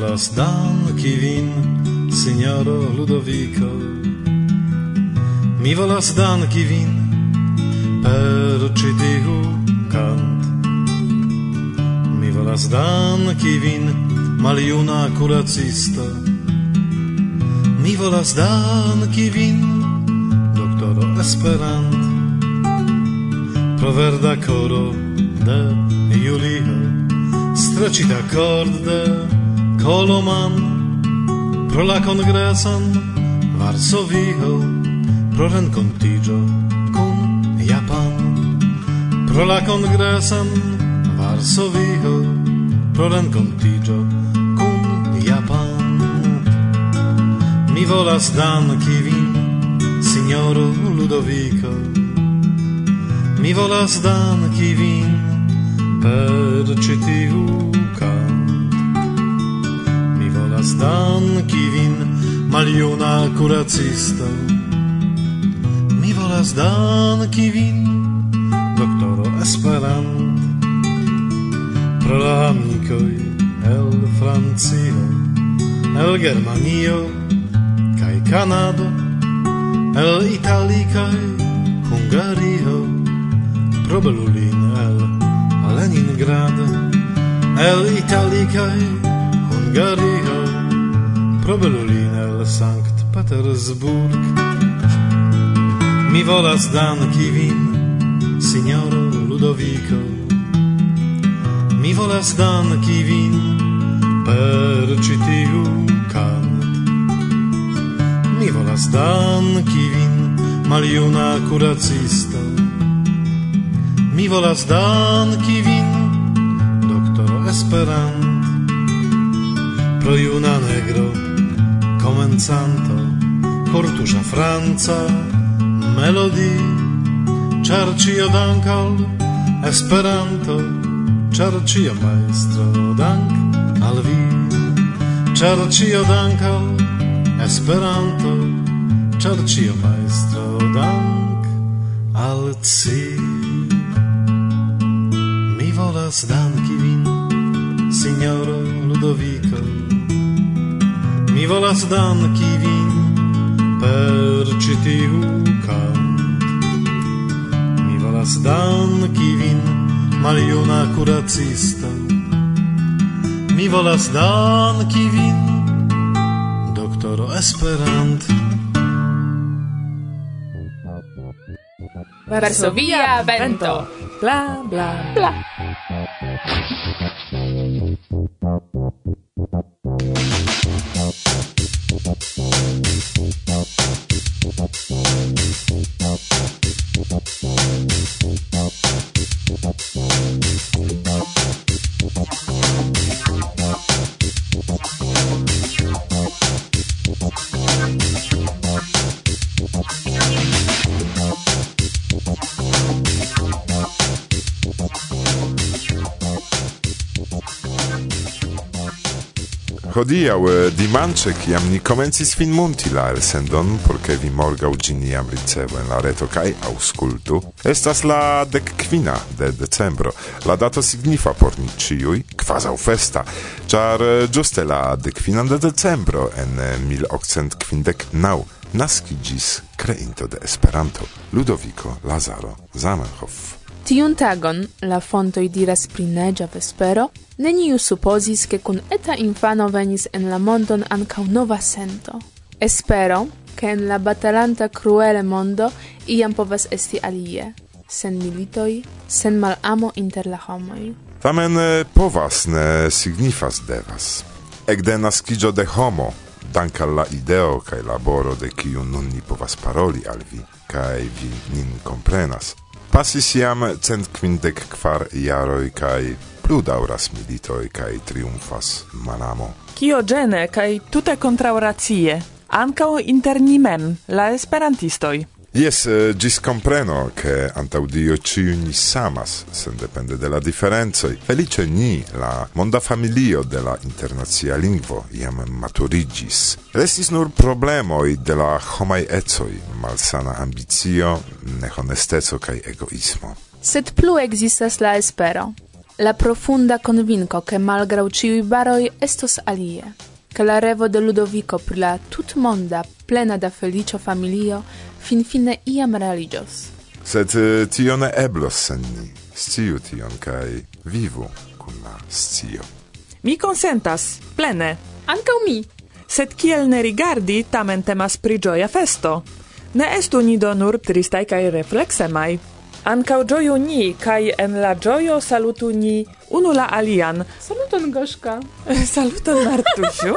volas danki vin, signoro Ludovico. Mi volas danki vin per ĉi tiu. Mi volas danki vin, maljuna curacista. Mi volas danki vin, doktoro Esperant. Proverda coro de Julio, stracita corde Coloman pro la congresan Varsovio pro rencontigio con Japan. Pro la congresan Varsovio pro rencontigio con Japan. Mi volas dan vin signoro Ludovico. Mi volas dan vin per citiu can danki vin, maljuna kuracisto. Mi volas danki vin, doktoro Esperant, pro la amikoj el Francio, el Germanio kaj Kanado, el Italio kaj Hungario, pro belulin el Leningrad, el Italio kaj Hungario. Provelulin el Sankt Petersburg. Mi volas danki vin, signoro Ludovico. Mi volas danki vin per ĉi tiu kant Mi volas danki vin, maljuna kuracisto Mi volas danki vin, doktoro Esperant. Pro juna negro comenzanto Kortusza franca melodi Ĉar dankal Esperanto Ĉar maestro dank al vi. Ĉar dankal Esperanto Ĉar maestro dank al ci. Mi volas danki vin Signoro Ludovico. Mi volas danki vin per ĉi tiu kant. Mi volas danki vin, maljuna kuracisto. Mi volas danki vin, doktoro Esperant Verso via vento. Bla bla bla. hodiaŭ eh, dimanĉe kiam ni komencis finmonti la elsendon por ke vi morgaŭ ĝin jam ricevu en la reto kaj aŭskultu estas la dekkvina de decembro. La dato signifa por ni ĉiuj kvazaŭ festa ĉar eh, ĝuste la dekkvinan de decembro en eh, 1859 naskiĝis kreinto de Esperanto Ludovico Lazaro Zamenhof. Tiun tagon, la fontoi diras pri neĝa vespero, neniu supposis che con eta infano venis en la mondon ancau nova sento. Espero, che en la batalanta cruele mondo iam povas esti alie, sen militoi, sen malamo inter la homoi. Tamen eh, povas ne signifas devas. Ekde nascigio de homo, dank al la ideo cae laboro de kiu nun ni povas paroli al vi cae vi nin comprenas, Pasis iam cent quindec kvar iaroi cae pludauras militoi cae triumfas malamo. Cio gene kaj tute kontraŭracie, ancao inter nimem, la esperantistoj. Yes, eh, gis compreno che antaudio ciuni samas, sen depende de la differenzoi. Felice ni, la monda familio de la internazia lingvo iam maturigis. Restis nur problemoi de la homai ecoi, malsana ambizio, nehonestezo cae egoismo. Sed plu existas la espero, la profunda convinco che malgrau ciui baroi estos alie che la revo de Ludovico pri la tutmonda plena da felicio familio finfine iam realigios. Sed eh, tio ne eblos sen ni. Sciu tion kai vivu kun la scio. Mi consentas, plene. Ankaŭ mi. Sed kiel ne rigardi, tamen temas pri gioia festo. Ne estu ni do nur tristai kaj reflexemai, Ancau gioiu ni, kai en la gioio salutu ni unu la alian. Saluton, Goszka. Saluton, Martusiu.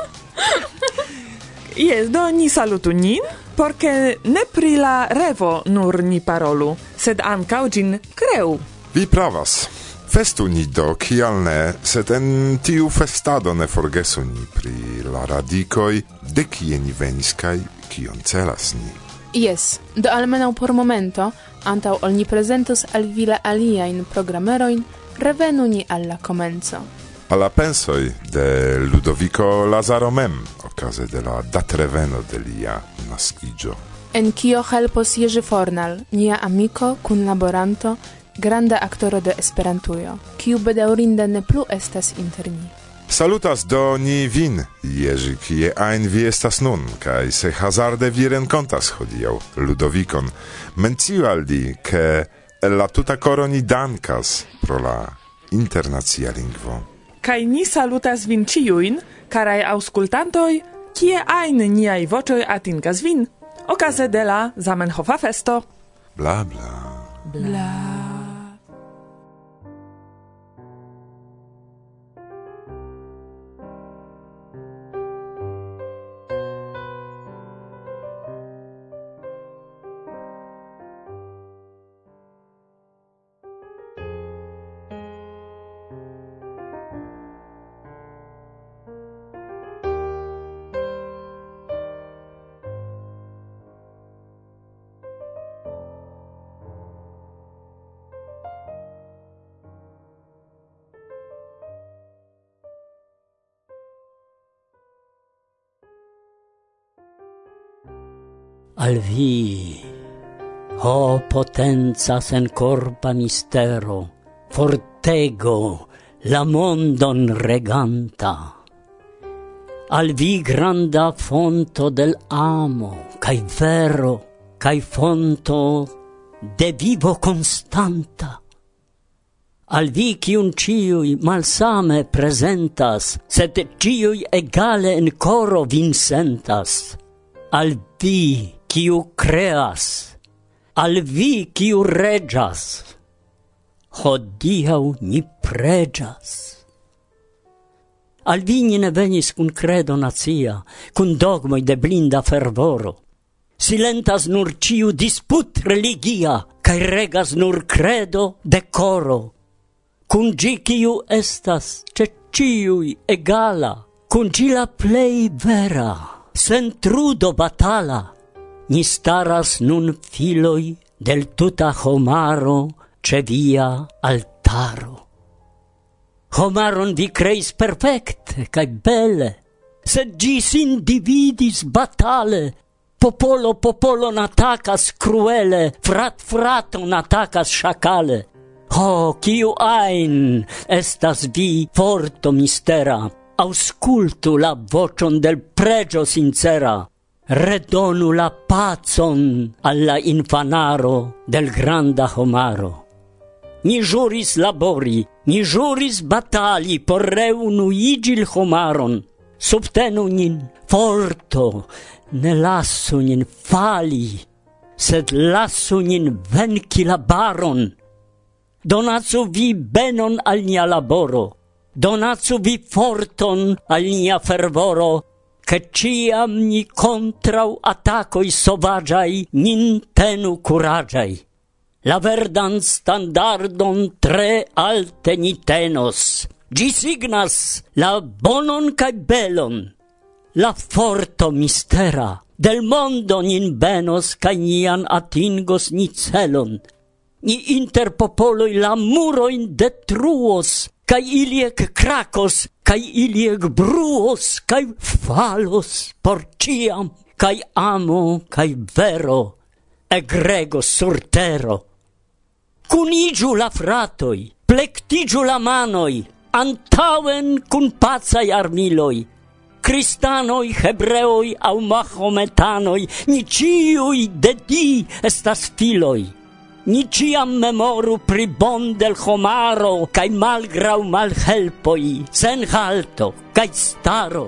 Jes, do ni salutu nin, porque ne pri la revo nur ni parolu, sed ancau gin creu. Vi pravas. Festu ni do, kial ne, sed en tiu festado ne forgesu ni pri la radicoi, de kie ni venis, cae kion celas ni. Yes, do almenau por momento, antau ol ni presentus al vila la aliajn revenu ni alla comenzo. Alla pensoi de Ludovico Lazaro mem, okaze de la datreveno de lia nascigio. En kio helpos Jerzy Fornal, nia amiko, kunlaboranto, granda aktoro de Esperantujo, kiu bedaŭrinde ne plu estas inter ni. Salutas do ni vin, Jerzy, kie ein vi estas nun, kaj se hazarde vi renkontas hodiaŭ Ludovicon. Menciu al di, ke la tuta koro ni dankas pro la internacia lingvo. Kaj ni salutas vin ciuin, karaj aŭskultantoj, kie ein niaj voĉoj atingas vin, okaze de la Zamenhofa festo. Bla, bla. Bla. bla. al vi. O potenza sen corpa mistero, fortego la mondon reganta. Al vi granda fonto del amo, cae vero, cae fonto de vivo constanta. Al vi cium ciui malsame presentas, sed ciui egale in coro vincentas. Al vi kiu creas, al vi kiu regas, hodiau ni pregas. Al vi ni ne venis cun credo nazia, cun dogmoi de blinda fervoro. Silentas nur ciu disput religia, cae regas nur credo de coro. Cun gi ciu estas ce ciui egala, cun gi la plei vera, sen trudo batala, ni staras nun filoi del tuta homaro ce via altaro. Homaron vi creis perfecte, cae belle, sed gis individis batale, popolo popolon atacas cruele, frat fraton atacas shacale. Ho, kiu ain estas vi forto mistera, auscultu la vocion del pregio sincera, redonu la pacon alla infanaro del granda homaro. Ni juris labori, ni juris batali por reunu igil homaron. Subtenu nin forto, ne lasu nin fali, sed lasu nin venci la baron. Donacu vi benon al nia laboro, donacu vi forton al nia fervoro, che ciam ni contrau attacoi sovagiai nin tenu curagiai. La verdan standardon tre alte ni tenos, gi signas la bonon cae belon, la forto mistera, del mondo nin benos cae nian atingos ni celon, ni inter popoloi la muroin detruos, kai iliek cracos, kai iliek bruos, kai falos por ciam, kai amo, kai vero, egrego sur tero. Cunigiu la fratoi, plectigiu la manoi, antauen cun pazai armiloi, Cristanoi, hebreoi au mahometanoi, ni ciui de di estas filoi. Ni ciam memoru pri bon del homaro, cae malgrau malhelpoi, sen halto, cae staro,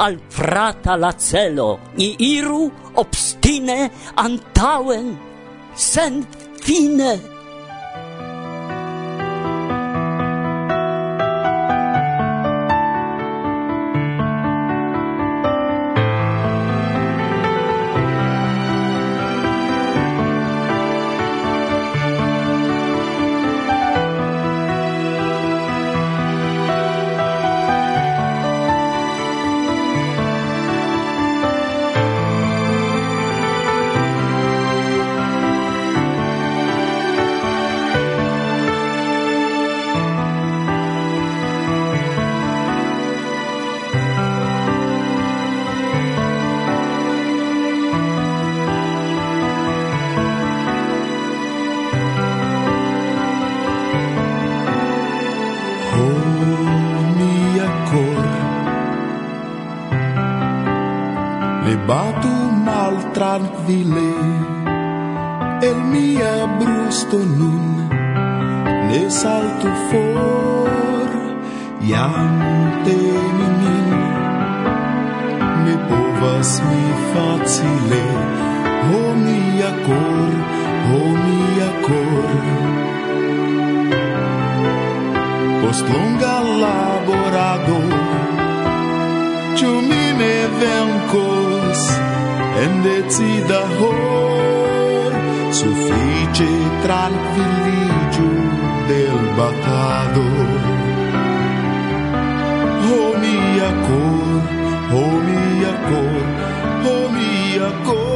al frata la celo, ni iru obstine antauen, sen fine. suffice tranquilligio del batado O oh mia cor, o mia cor, o mia cor.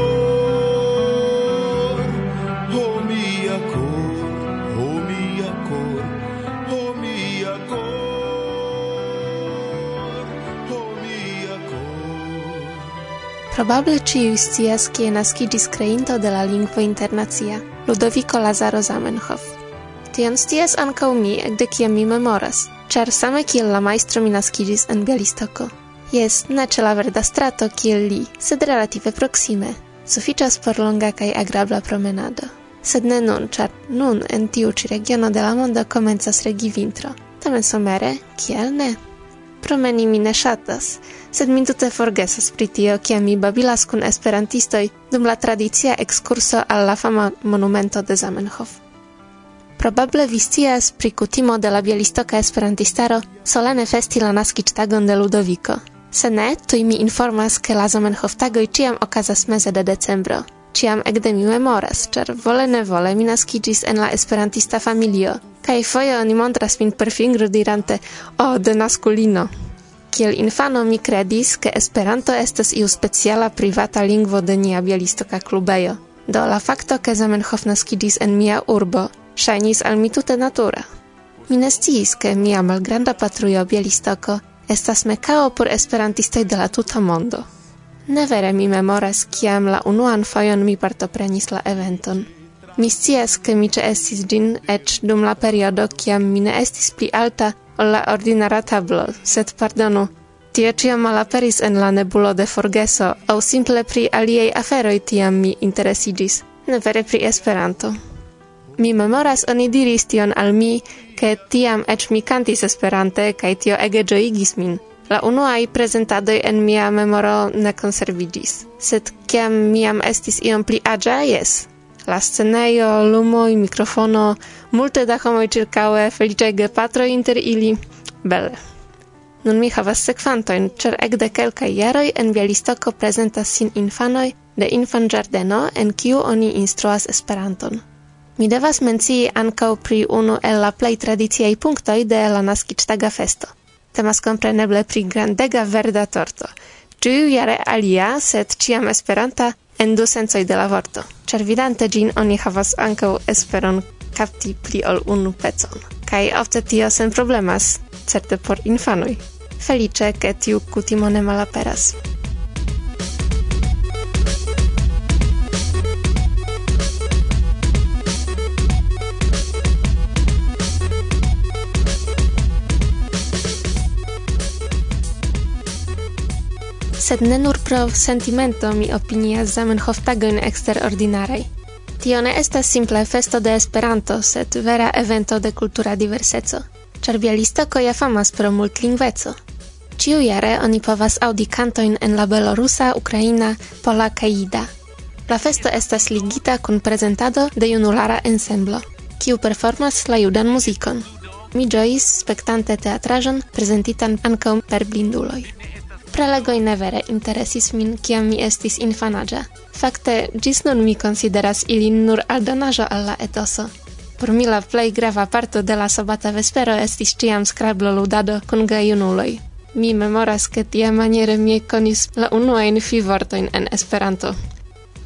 Probable ciu scias kie naskidis creinto de la lingvo internacia, Ludovico Lazaro Zamenhof. Tion scias ancau mi, ekde kie mi memoras, char same kiel la maestro mi naskidis en Bialistoko. Jes, ne la verda strato kiel li, sed relative proxime. Suficias por longa kai agrabla promenado. Sed ne nun, char nun en tiu ci regiono de la mondo comenzas regi vintro. Tamen somere, kiel ne? Promeni mi ne ŝatas, sed mi tute forgesas pri tio, kiam mi babilas kun esperantistoj dum la tradicia ekskurso al la fama monumento de Zamenhof. Probable vi scias pri kutimo de la bielistoka esperantistaro solene festi la naskiĝtagon de Ludoviko. Se ne, tuj mi informas, ke la Zamenhoftagoj ĉiam okazas meze de decembro. Ciam ekde mi memoras, ĉar vole ne vole mi naskiĝis en la esperantista familio, Kai foje oni montras min per fingro dirante, o, oh, denaskulino. Kiel infano mi credis, ke Esperanto estas iu speciala privata lingvo de nia bielistoka klubejo. Do la fakto, ke Zamenhof naskidis en mia urbo, ŝajnis al mi tute natura. Mi ne sciis, ke mia malgranda patrujo Bielistoko estas mekao por esperantistoj de la tuta mondo. Ne vere mi memoras, kiam la unuan fojon mi partoprenis la eventon. Mi scias, ke mi ĉeestis ĝin eĉ dum la periodo kiam mi ne estis pli alta ol la ordinara tablo, sed pardonu, tio ciam malaperis en la nebulo de forgeso, au simple pri aliei aferoi tiam mi interesigis, ne vere pri Esperanto. Mi memoras oni diris tion al mi, ke tiam ec mi cantis Esperante, kai tio ege gioigis min. La unuai presentadoi en mia memoro ne conservigis. sed kiam miam estis iom pli agia, jes, la sceneio, lumoi, mikrofono, multe da homoj ĉirkaŭe, feliĉaj gepatroj inter ili, belle. Nun mi havas sekvantojn, ĉar ekde kelkaj jaroj en Bialistoko prezentas sin infanoj de infanĝardeno, en kiu oni instruas Esperanton. Mi devas mencii ankaŭ pri unu el la plej tradiciaj punktoj de la naskiĝtaga festo. Temas kompreneble pri grandega verda torto – ciu jare alia, sed ciam Esperanta en du sensoi de la vorto. Ĉar vidante gin, oni havas ancau esperon capti pli ol unu pecon. Kaj ofte tio sen problemas, certe por infanoi. Felice, che tiu cutimo ne malaperas. sed ne nur pro sentimento mi opinias Zamenhof tagojn eksterordinaraj. Tio ne estas simple festo de Esperanto, sed vera evento de kultura diverseco, ĉar Bialistoko ja famas pro multlingveco. Ĉiujare oni povas aŭdi kantojn en la belorusa, ukraina, pola kaj ida. La festo estas ligita kun prezentado de junulara ensemblo, kiu performas la judan muzikon. Mi ĝojis spektante teatraĵon prezentitan ankaŭ per blinduloj. Prelegoj ne vere interesis min kiam mi estis infanaĝa. Fakte, ĝis nun mi konsideras ilin nur aldonaĵo al la etoso. Por mi la plej grava parto de la sabata vespero estis ĉiam skrablo-ludado kun gejunuloj. Mi memoras, ke tiamaniere mi konis la unuajn fivortojn en Esperanto.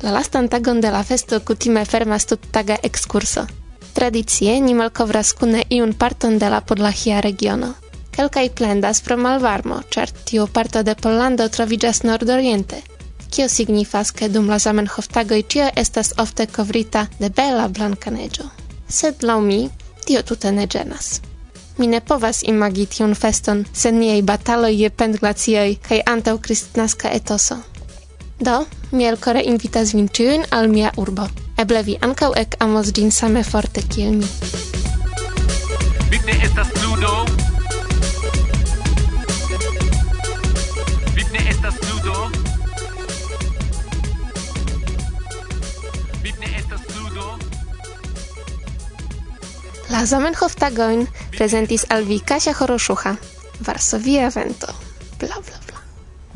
La lastan tagon de la festo kutime fermas tuttaga ekskurso. Tradicie ni malkovras kune iun parton de la Podlahia regiono. Kelkaj plendas pro malvarmo, ĉar tiu parto de Pollando troviĝas nordoriente, kio signifas ke dum la Zamenhoftagoj ĉio estas ofte kovrita de bela blanka neĝo. Sed laŭ mi tio tute ne ĝenas. Mi ne povas imagi tiun feston sen niaj bataloj je pendglacioj kaj antaŭ kristnaska etoso. Do, mi elkore invitas vin ĉiujn al mia urbo. Eble vi ankaŭ ek amos ĝin same forte kiel mi. Big estas ludo, La Zamenhof tagoin presentis al vi Kasia Horoszucha, Varsovia vento, bla bla bla.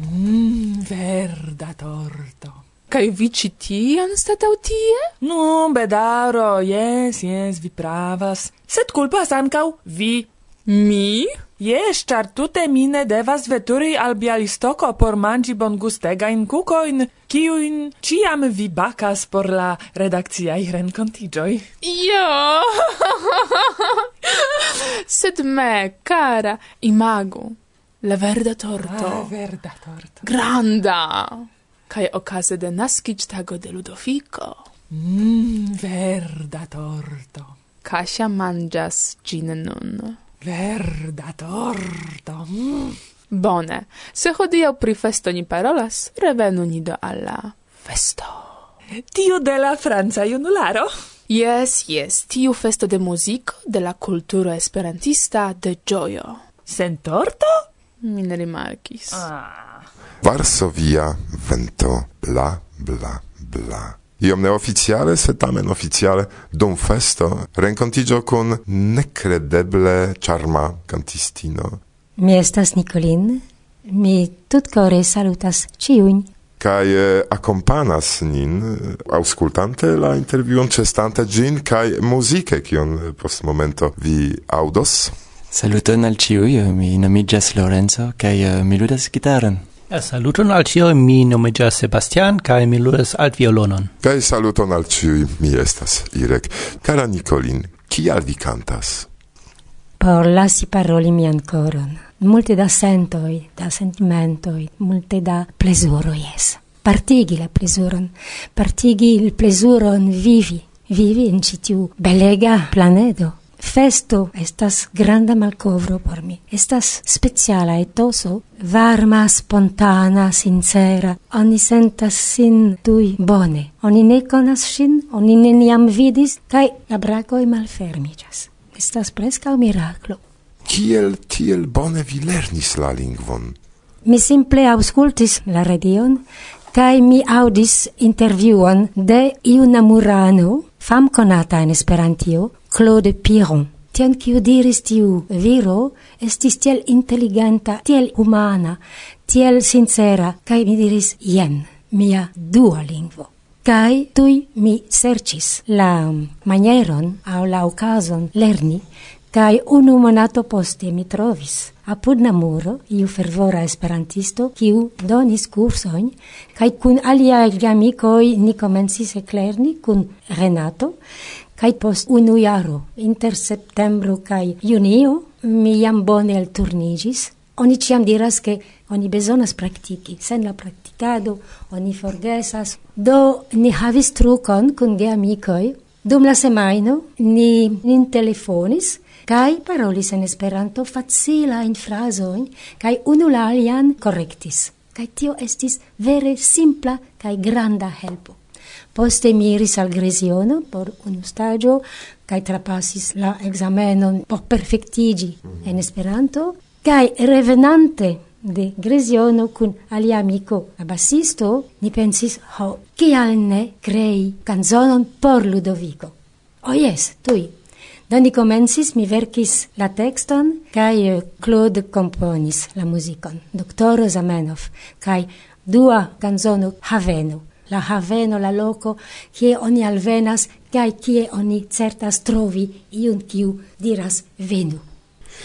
Mmm, verda torto. Kaj vi ci tie anstataŭ tie? Nu, bedaro, jes, jes, vi pravas. Sed culpas ankaŭ vi. Mi? Jes, ĉar tute mi ne devas veturi al Bialistoko por manĝi bongustegajn kukojn, kiujn ĉiam vi bakas por la redakciaj renkontiĝoj. Jo! Sed me, cara, imagu, la verda torto. Ah, verda torto. Granda! Kaj okaze de naskiĝtago de Ludovico. Mmm, verda torto. Kasia manĝas ĝin nun. Verda torto. Mm. Bone. Se hodiaŭ pri festo ni parolas, revenu ni do al la festo. Tio de la franca junularo. Yes, yes, tiu festo de muziko, de la kulturo esperantista, de ĝojo. Sen torto? Mi ne rimarkis. Ah. Varsovia vento bla bla bla iom neoficiale, se tamen oficiale dum festo rencontigio kun necredeble charma cantistino. Mi estas Nicolin, mi tutcore salutas ciun. Kaj eh, akompanas nin, eh, auscultante la intervion, cestante gin, kaj muzike, kion post momento vi audos. Saluton al ciui, eh, mi nomigas Lorenzo, kaj uh, mi ludas gitaron. Saluton al cioi, mi nomegia Sebastian, cae mi ludas alt violonon. Saluton al cioi, mi estas Irek. Cara Nicolin, kial vi cantas? Por lasi paroli mian coron. Multe da sentoi, da sentimentoi, multe da plesuro, yes. Partigi la plesuron, partigi il plesuron vivi, vivi in citiu belega planedo festo estas granda malcovro por mi. Estas speciala etoso, varma, spontana, sincera. Oni sentas sin tui bone. Oni ne konas sin, oni neniam vidis, kaj la brakoj malfermiĝas. Estas preskaŭ miraklo. Kiel tiel bone vi lernis la lingvon? Mi simple aŭskultis la radion kaj mi audis intervjuon de iu namurano fam conata en Esperantio, Claude Piron. Tion kiu diris tiu viro estis tiel inteligenta, tiel humana, tiel sincera, kaj mi diris jen, mia dua lingvo. Kai tui mi sercis la manieron au la occasion lerni, kai unu monato poste mi trovis Apud la muro, iu fervora esperantisto, kiu donis kursoin, kaj kun aliaj geamikoj ni komencis eklerni kun Renato, kaj post unu jaro, inter septembro kaj junio, mi jam bone elturniĝis. Oni ciam diras che oni besonas praktiki, sen la praktikado oni forgesas. Do ni havis trukon kun geamikoj, dum la semaino ni nin telefonis, kai parolis en Esperanto facila en frazoin kai unu la alian correctis. kai tio estis vere simpla kai granda helpo. Poste mi iris al Gresiono por unu stagio kai trapassis la examenon por perfektigi en Esperanto kai revenante de Gresiono kun alia amiko, la ni pensis, ho, kial ne crei canzonon por Ludovico? Oh yes, tui, Do ni komencis, mi verkis la tekston, kaj eh, Claude componis la muzikon, Dr. Zamenhof, kaj dua canzono Havenu. La haveno, la loco, kie oni alvenas, kaj kie oni certas trovi iun kiu diras venu.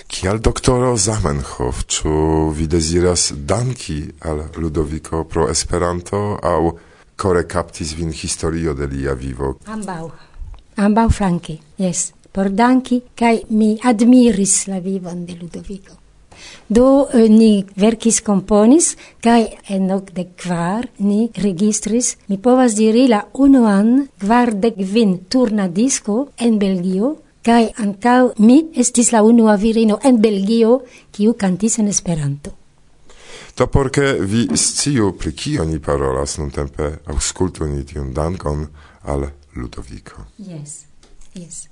Kial doktoro Zamenhof, ĉu vi deziras danki al Ludoviko pro Esperanto aŭ kore kaptis vin historio de lia vivo? Ambau. Ambau flanke, yes por danki kai mi admiris la vivon de Ludovico. Do eh, ni verkis komponis kai en de kvar ni registris, mi povas diri la unuan kvardek kvin turna disko en Belgio kai ankaŭ mi estis la unua virino en Belgio kiu kantis en Esperanto. To porke vi sciu pri kio ni parolas nuntempe, auskultu ni tiun dankon al Ludovico. Yes, yes.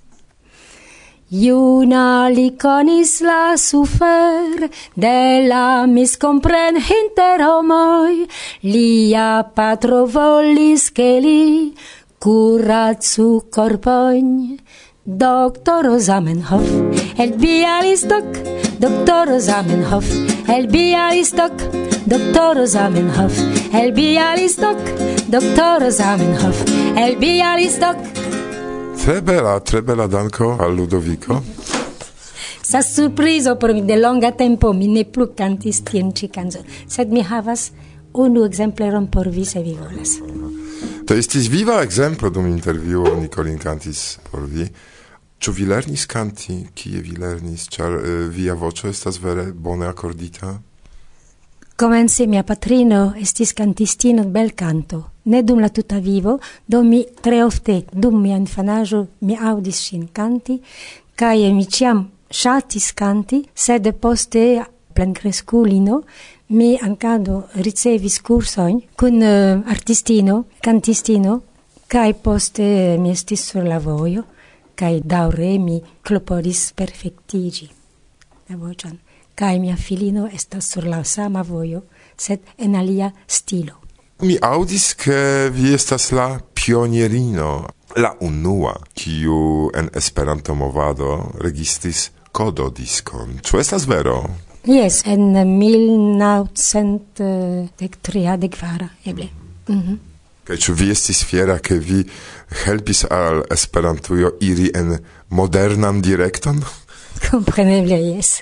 Iuna li conis la sufer de la miscompren inter homoi, lia patro volis che li curatsu corpoin. Doctor Zamenhof, el Bialystok, Doctor Zamenhof, el Bialystok, Doctor Zamenhof, el Bialystok, Doctor Zamenhof, el Bialystok, Tre bella, tre bella danko al Ludovico. Sa surprizo por mi de longa tempo mi ne plu cantis tien ci canzon, sed mi havas unu exempleron por vi se vi volas. To estis viva exemplo dum intervjuo Nicolin cantis por vi. Ĉu vi lernis canti, kie vi lernis, ĉar uh, via voĉo estas vere bone akordita? Comence mia patrino estis cantistino bel canto, ne dum la tuta vivo, do mi tre ofte, dum mia infanaggio, mi audis sin canti, cae mi ciam shatis canti, sed poste plen cresculino mi ancado ricevis cursoin cun uh, artistino, cantistino, cae poste mi estis sur la voio, cae daure mi clopodis perfectigi. La vocian cae mia filino estas sur la sama voio, sed en alia stilo. Mi audis che vi estas la pionierino, la unua, kiu en Esperanto movado registris kodo diskon. Ĉu estas vero? Yes, en 1934, eble. Mm -hmm. Kaj ĉu vi estis fiera, ke vi helpis al Esperantujo iri en modernan direkton? Kompreneble, yes.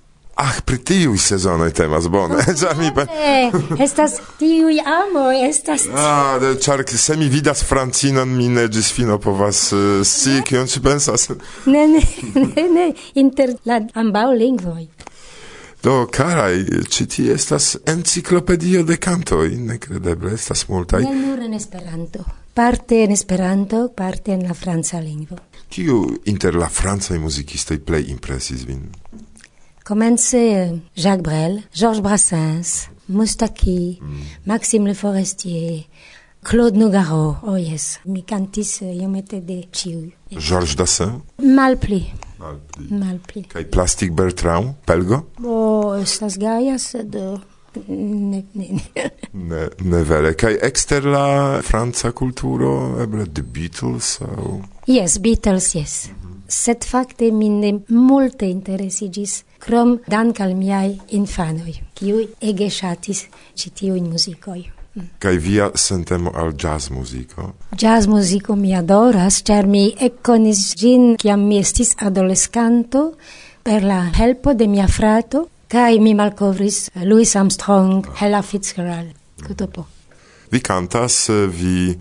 Ach, pri tiuj sezonoj temas, bone. Ah, ĉar mi pe... estas tiuj amoj, estas... Ah, ĉar se mi vidas Francinon, mi ne ĝis fino povas eh, uh, scii, kion ci pensas. ne, ne, ne, ne, inter la ambaŭ lingvoj. Do, caraj, ci ti estas enciclopedio de cantoi, necredeble, estas multaj. Ne nur en Esperanto, parte en Esperanto, parte en la franca lingvo. Kiu inter la francaj muzikistoj plej impresis vin? Komence eh, Jacques Brel, Georges Brassens, Moustaki, Maxime Le Forestier, Claude Nougaro, oh yes, mi cantis eh, iomete de ciu. Georges Dassin? Malpli, malpli. Kai Plastic Bertrand? Pelgo? O, estas gaia, sed eh, ne, ne, ne. Ne, ne vere. Kai exter la franca kulturo, eble The Beatles, au... Yes, Beatles, yes. sed fakte min ne multe interesigis, krom dank al miai infanoi, kiui ege shatis citiuin muzicoi. Mm. Kaj via sentemo al jazz muziko? Jazz muziko mi adoras, ĉar mi ekkonis ĝin kiam mi estis adolescanto per la helpo de mia frato kaj mi malkovris Louis Armstrong, Hella Fitzgerald. Kutopo. Vi kantas, vi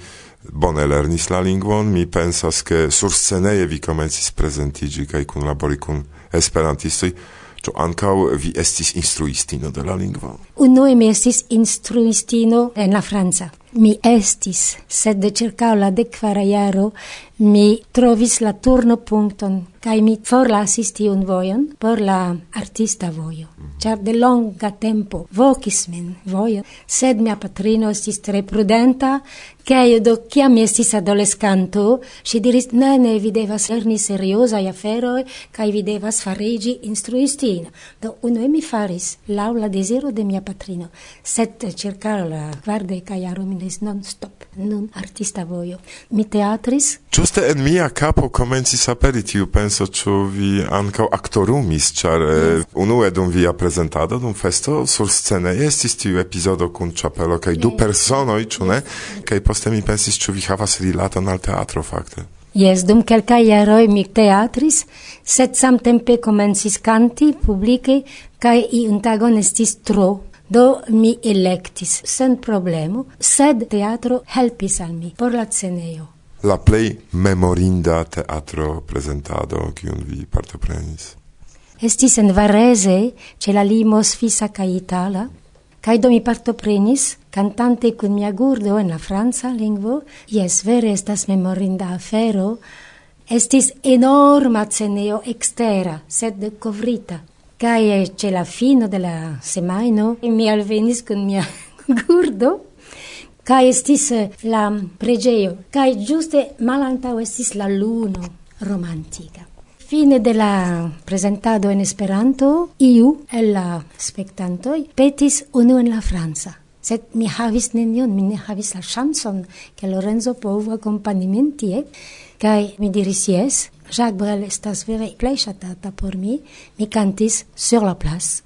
bone lernis la lingvon, mi pensas ke sursceneje vi komencis prezentiĝi kaj kunlabori kun esperantistoj, ĉu ankaŭ vi estis instruistino de la lingvo? Unue mi estis instruistino en la Franza. Mi estis, sed circa la decvara iaro, mi trovis la turno punkton kaj mi forlasis tiun vojon por la artista vojo. Char de longa tempo vokis min vojo, sed mia patrino estis tre prudenta, kaj do kiam mi estis adolescanto, si diris, ne, ne, vi devas lerni seriozaj aferoj kaj vi devas farigi instruistino. Do unue mi faris laula la deziro de mia patrino, sed circa la quarde ca iaromines non stop, nun artista voio. Mi teatris? Giuste en mia capo comencis aperi tiu penso, ciu vi ancau actorumis, char eh, yes. unue dum via presentado, dum festo, sur scene estis tiu episodo cun chapelo, cae yes. du personoi, ciu ne, yes. poste mi pensis, ciu vi havas rilaton al teatro, facte. Yes, dum quelcae ieroi mi teatris, sed samtempe comensis canti publice, cae iun tagon estis tro Do mi electis sen problemo, sed teatro helpis al mi por la scenejo. La plei memorinda teatro presentado, kiun vi partoprenis. Estis en Varese, ce la limo sfisa ca itala, Kaj do mi partoprenis, cantante kun mia gurdo en la franca lingvo, yes vere estas memorinda afero, estis enorma ceneo extera, sed covrita Kai ce la fino de la semaino mi alvenis kun mia gurdo. Kai estis eh, la pregeio kai giuste malantau estis la luno romantica fine de la presentado en Esperanto iu el la spectantoi petis unu en la Franza Sed mi havis nenion, mi ne havis la chanson che Lorenzo povu akompaniment tie. Kaj mi diris yes, Jacques Brel estas vere plei chatata por mi. Mi cantis sur la place,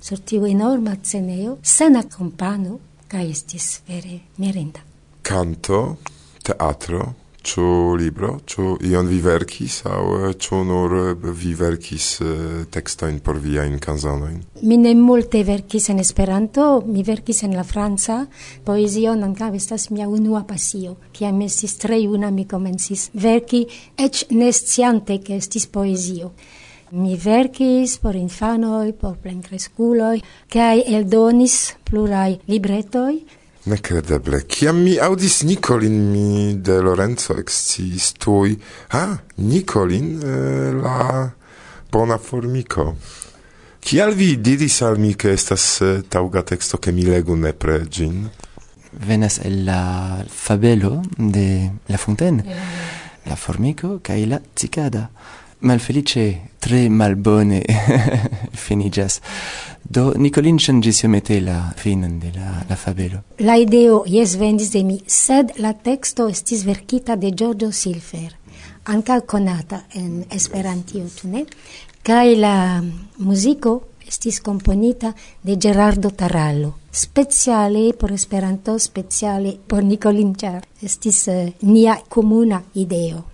sur tiu enorma ceneo, sen accompano, ca estis vere mirinda. Canto, teatro, Ĉu libro, ĉu ion vi verkis au eh, ĉu nur eh, vi verkis eh, tekstojn por viajn kanzonojn? Mi ne multe verkis en Esperanto, mi verkis en la franca. Poezio ankaŭ estas mia unua pasio. Kiam estis tre juna mi komencis verki eĉ ne sciante ke estis poezio. Mi verkis por infanoj, por plenkreskuloj kaj eldonis plurai libretoj Necredeble. Ciam mi audis Nicolin mi de Lorenzo exis tui... Ha, ah, Nicolin, eh, la bona formico. Cial vi diris al mi che estas eh, tauga texto che mi legu ne pre gin? Venas el la fabelo de La Fontaine. Yeah. La formico cae la cicada. Cicada. malfelice tre malbone finigas. Do Nicolin ŝanĝis iomete la finen de la, la fabelo. La ideo jes vendis de mi, sed la texto estis verkita de Giorgio Silfer, anca conata en Esperantio, tu ne? Kaj la musico estis componita de Gerardo Tarallo. Speciale por Esperanto, speciale por Nicolin, Char. estis uh, nia comuna ideo.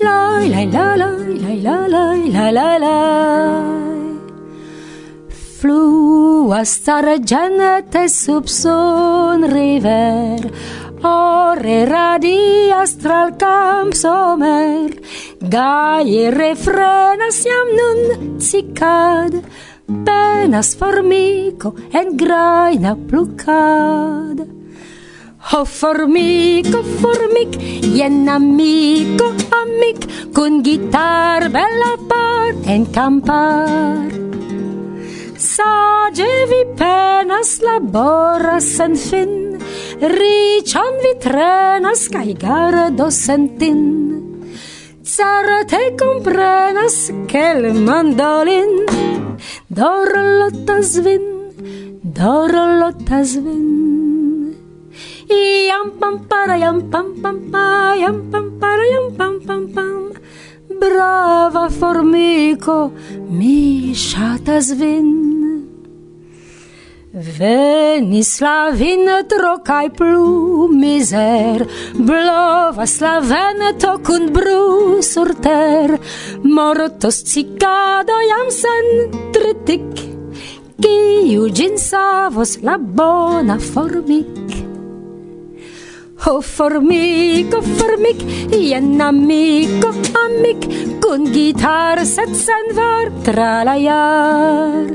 la la la la la la la. La Fluas sargenete sub son river Ore radias tral camp somer Gaie refrenas jam nun cicad Penas formico en graina plucad. Ho formico, formic, jen amico, amic, cun guitar bella par en campar. Sage vi penas laboras sen fin, ricion vi trenas cae gardo sentin. Certe comprenas che il mandolin dorlotas vin, dorlotas vin. Iam pam para iam pam pam pa iam pam para iam pam pam pam Brava formico mi shatas vin. Venis la vinetro kaj plu miser. Blovas la veneto kun bru sur ter, mortos cicado jam sen tritik, kiu gin savos la bona formic. Ho formico, formic, jen amico, amic, cun gitar set sen var tralaiar.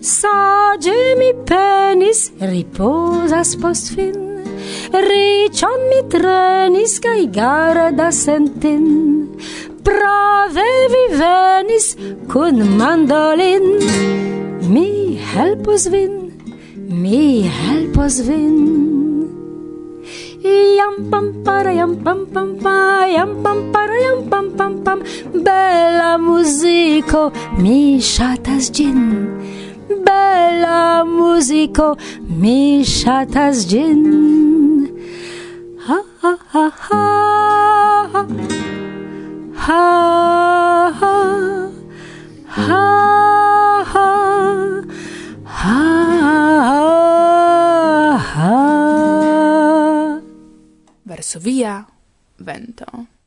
Sage mi penis, riposas post fin, ricion mi trenis, cae garda sentin. Prave vi venis, cun mandolin, mi helpos vin, mi helpos vin. Iam pam para iam pam pam pa iam pam para iam pam pam pam. Bella musico mi shatas gin. Bella musico mi ŝatas ĝin Ha ha ha. Ha ha ha ha. Ha ha ha. Varsovia vento.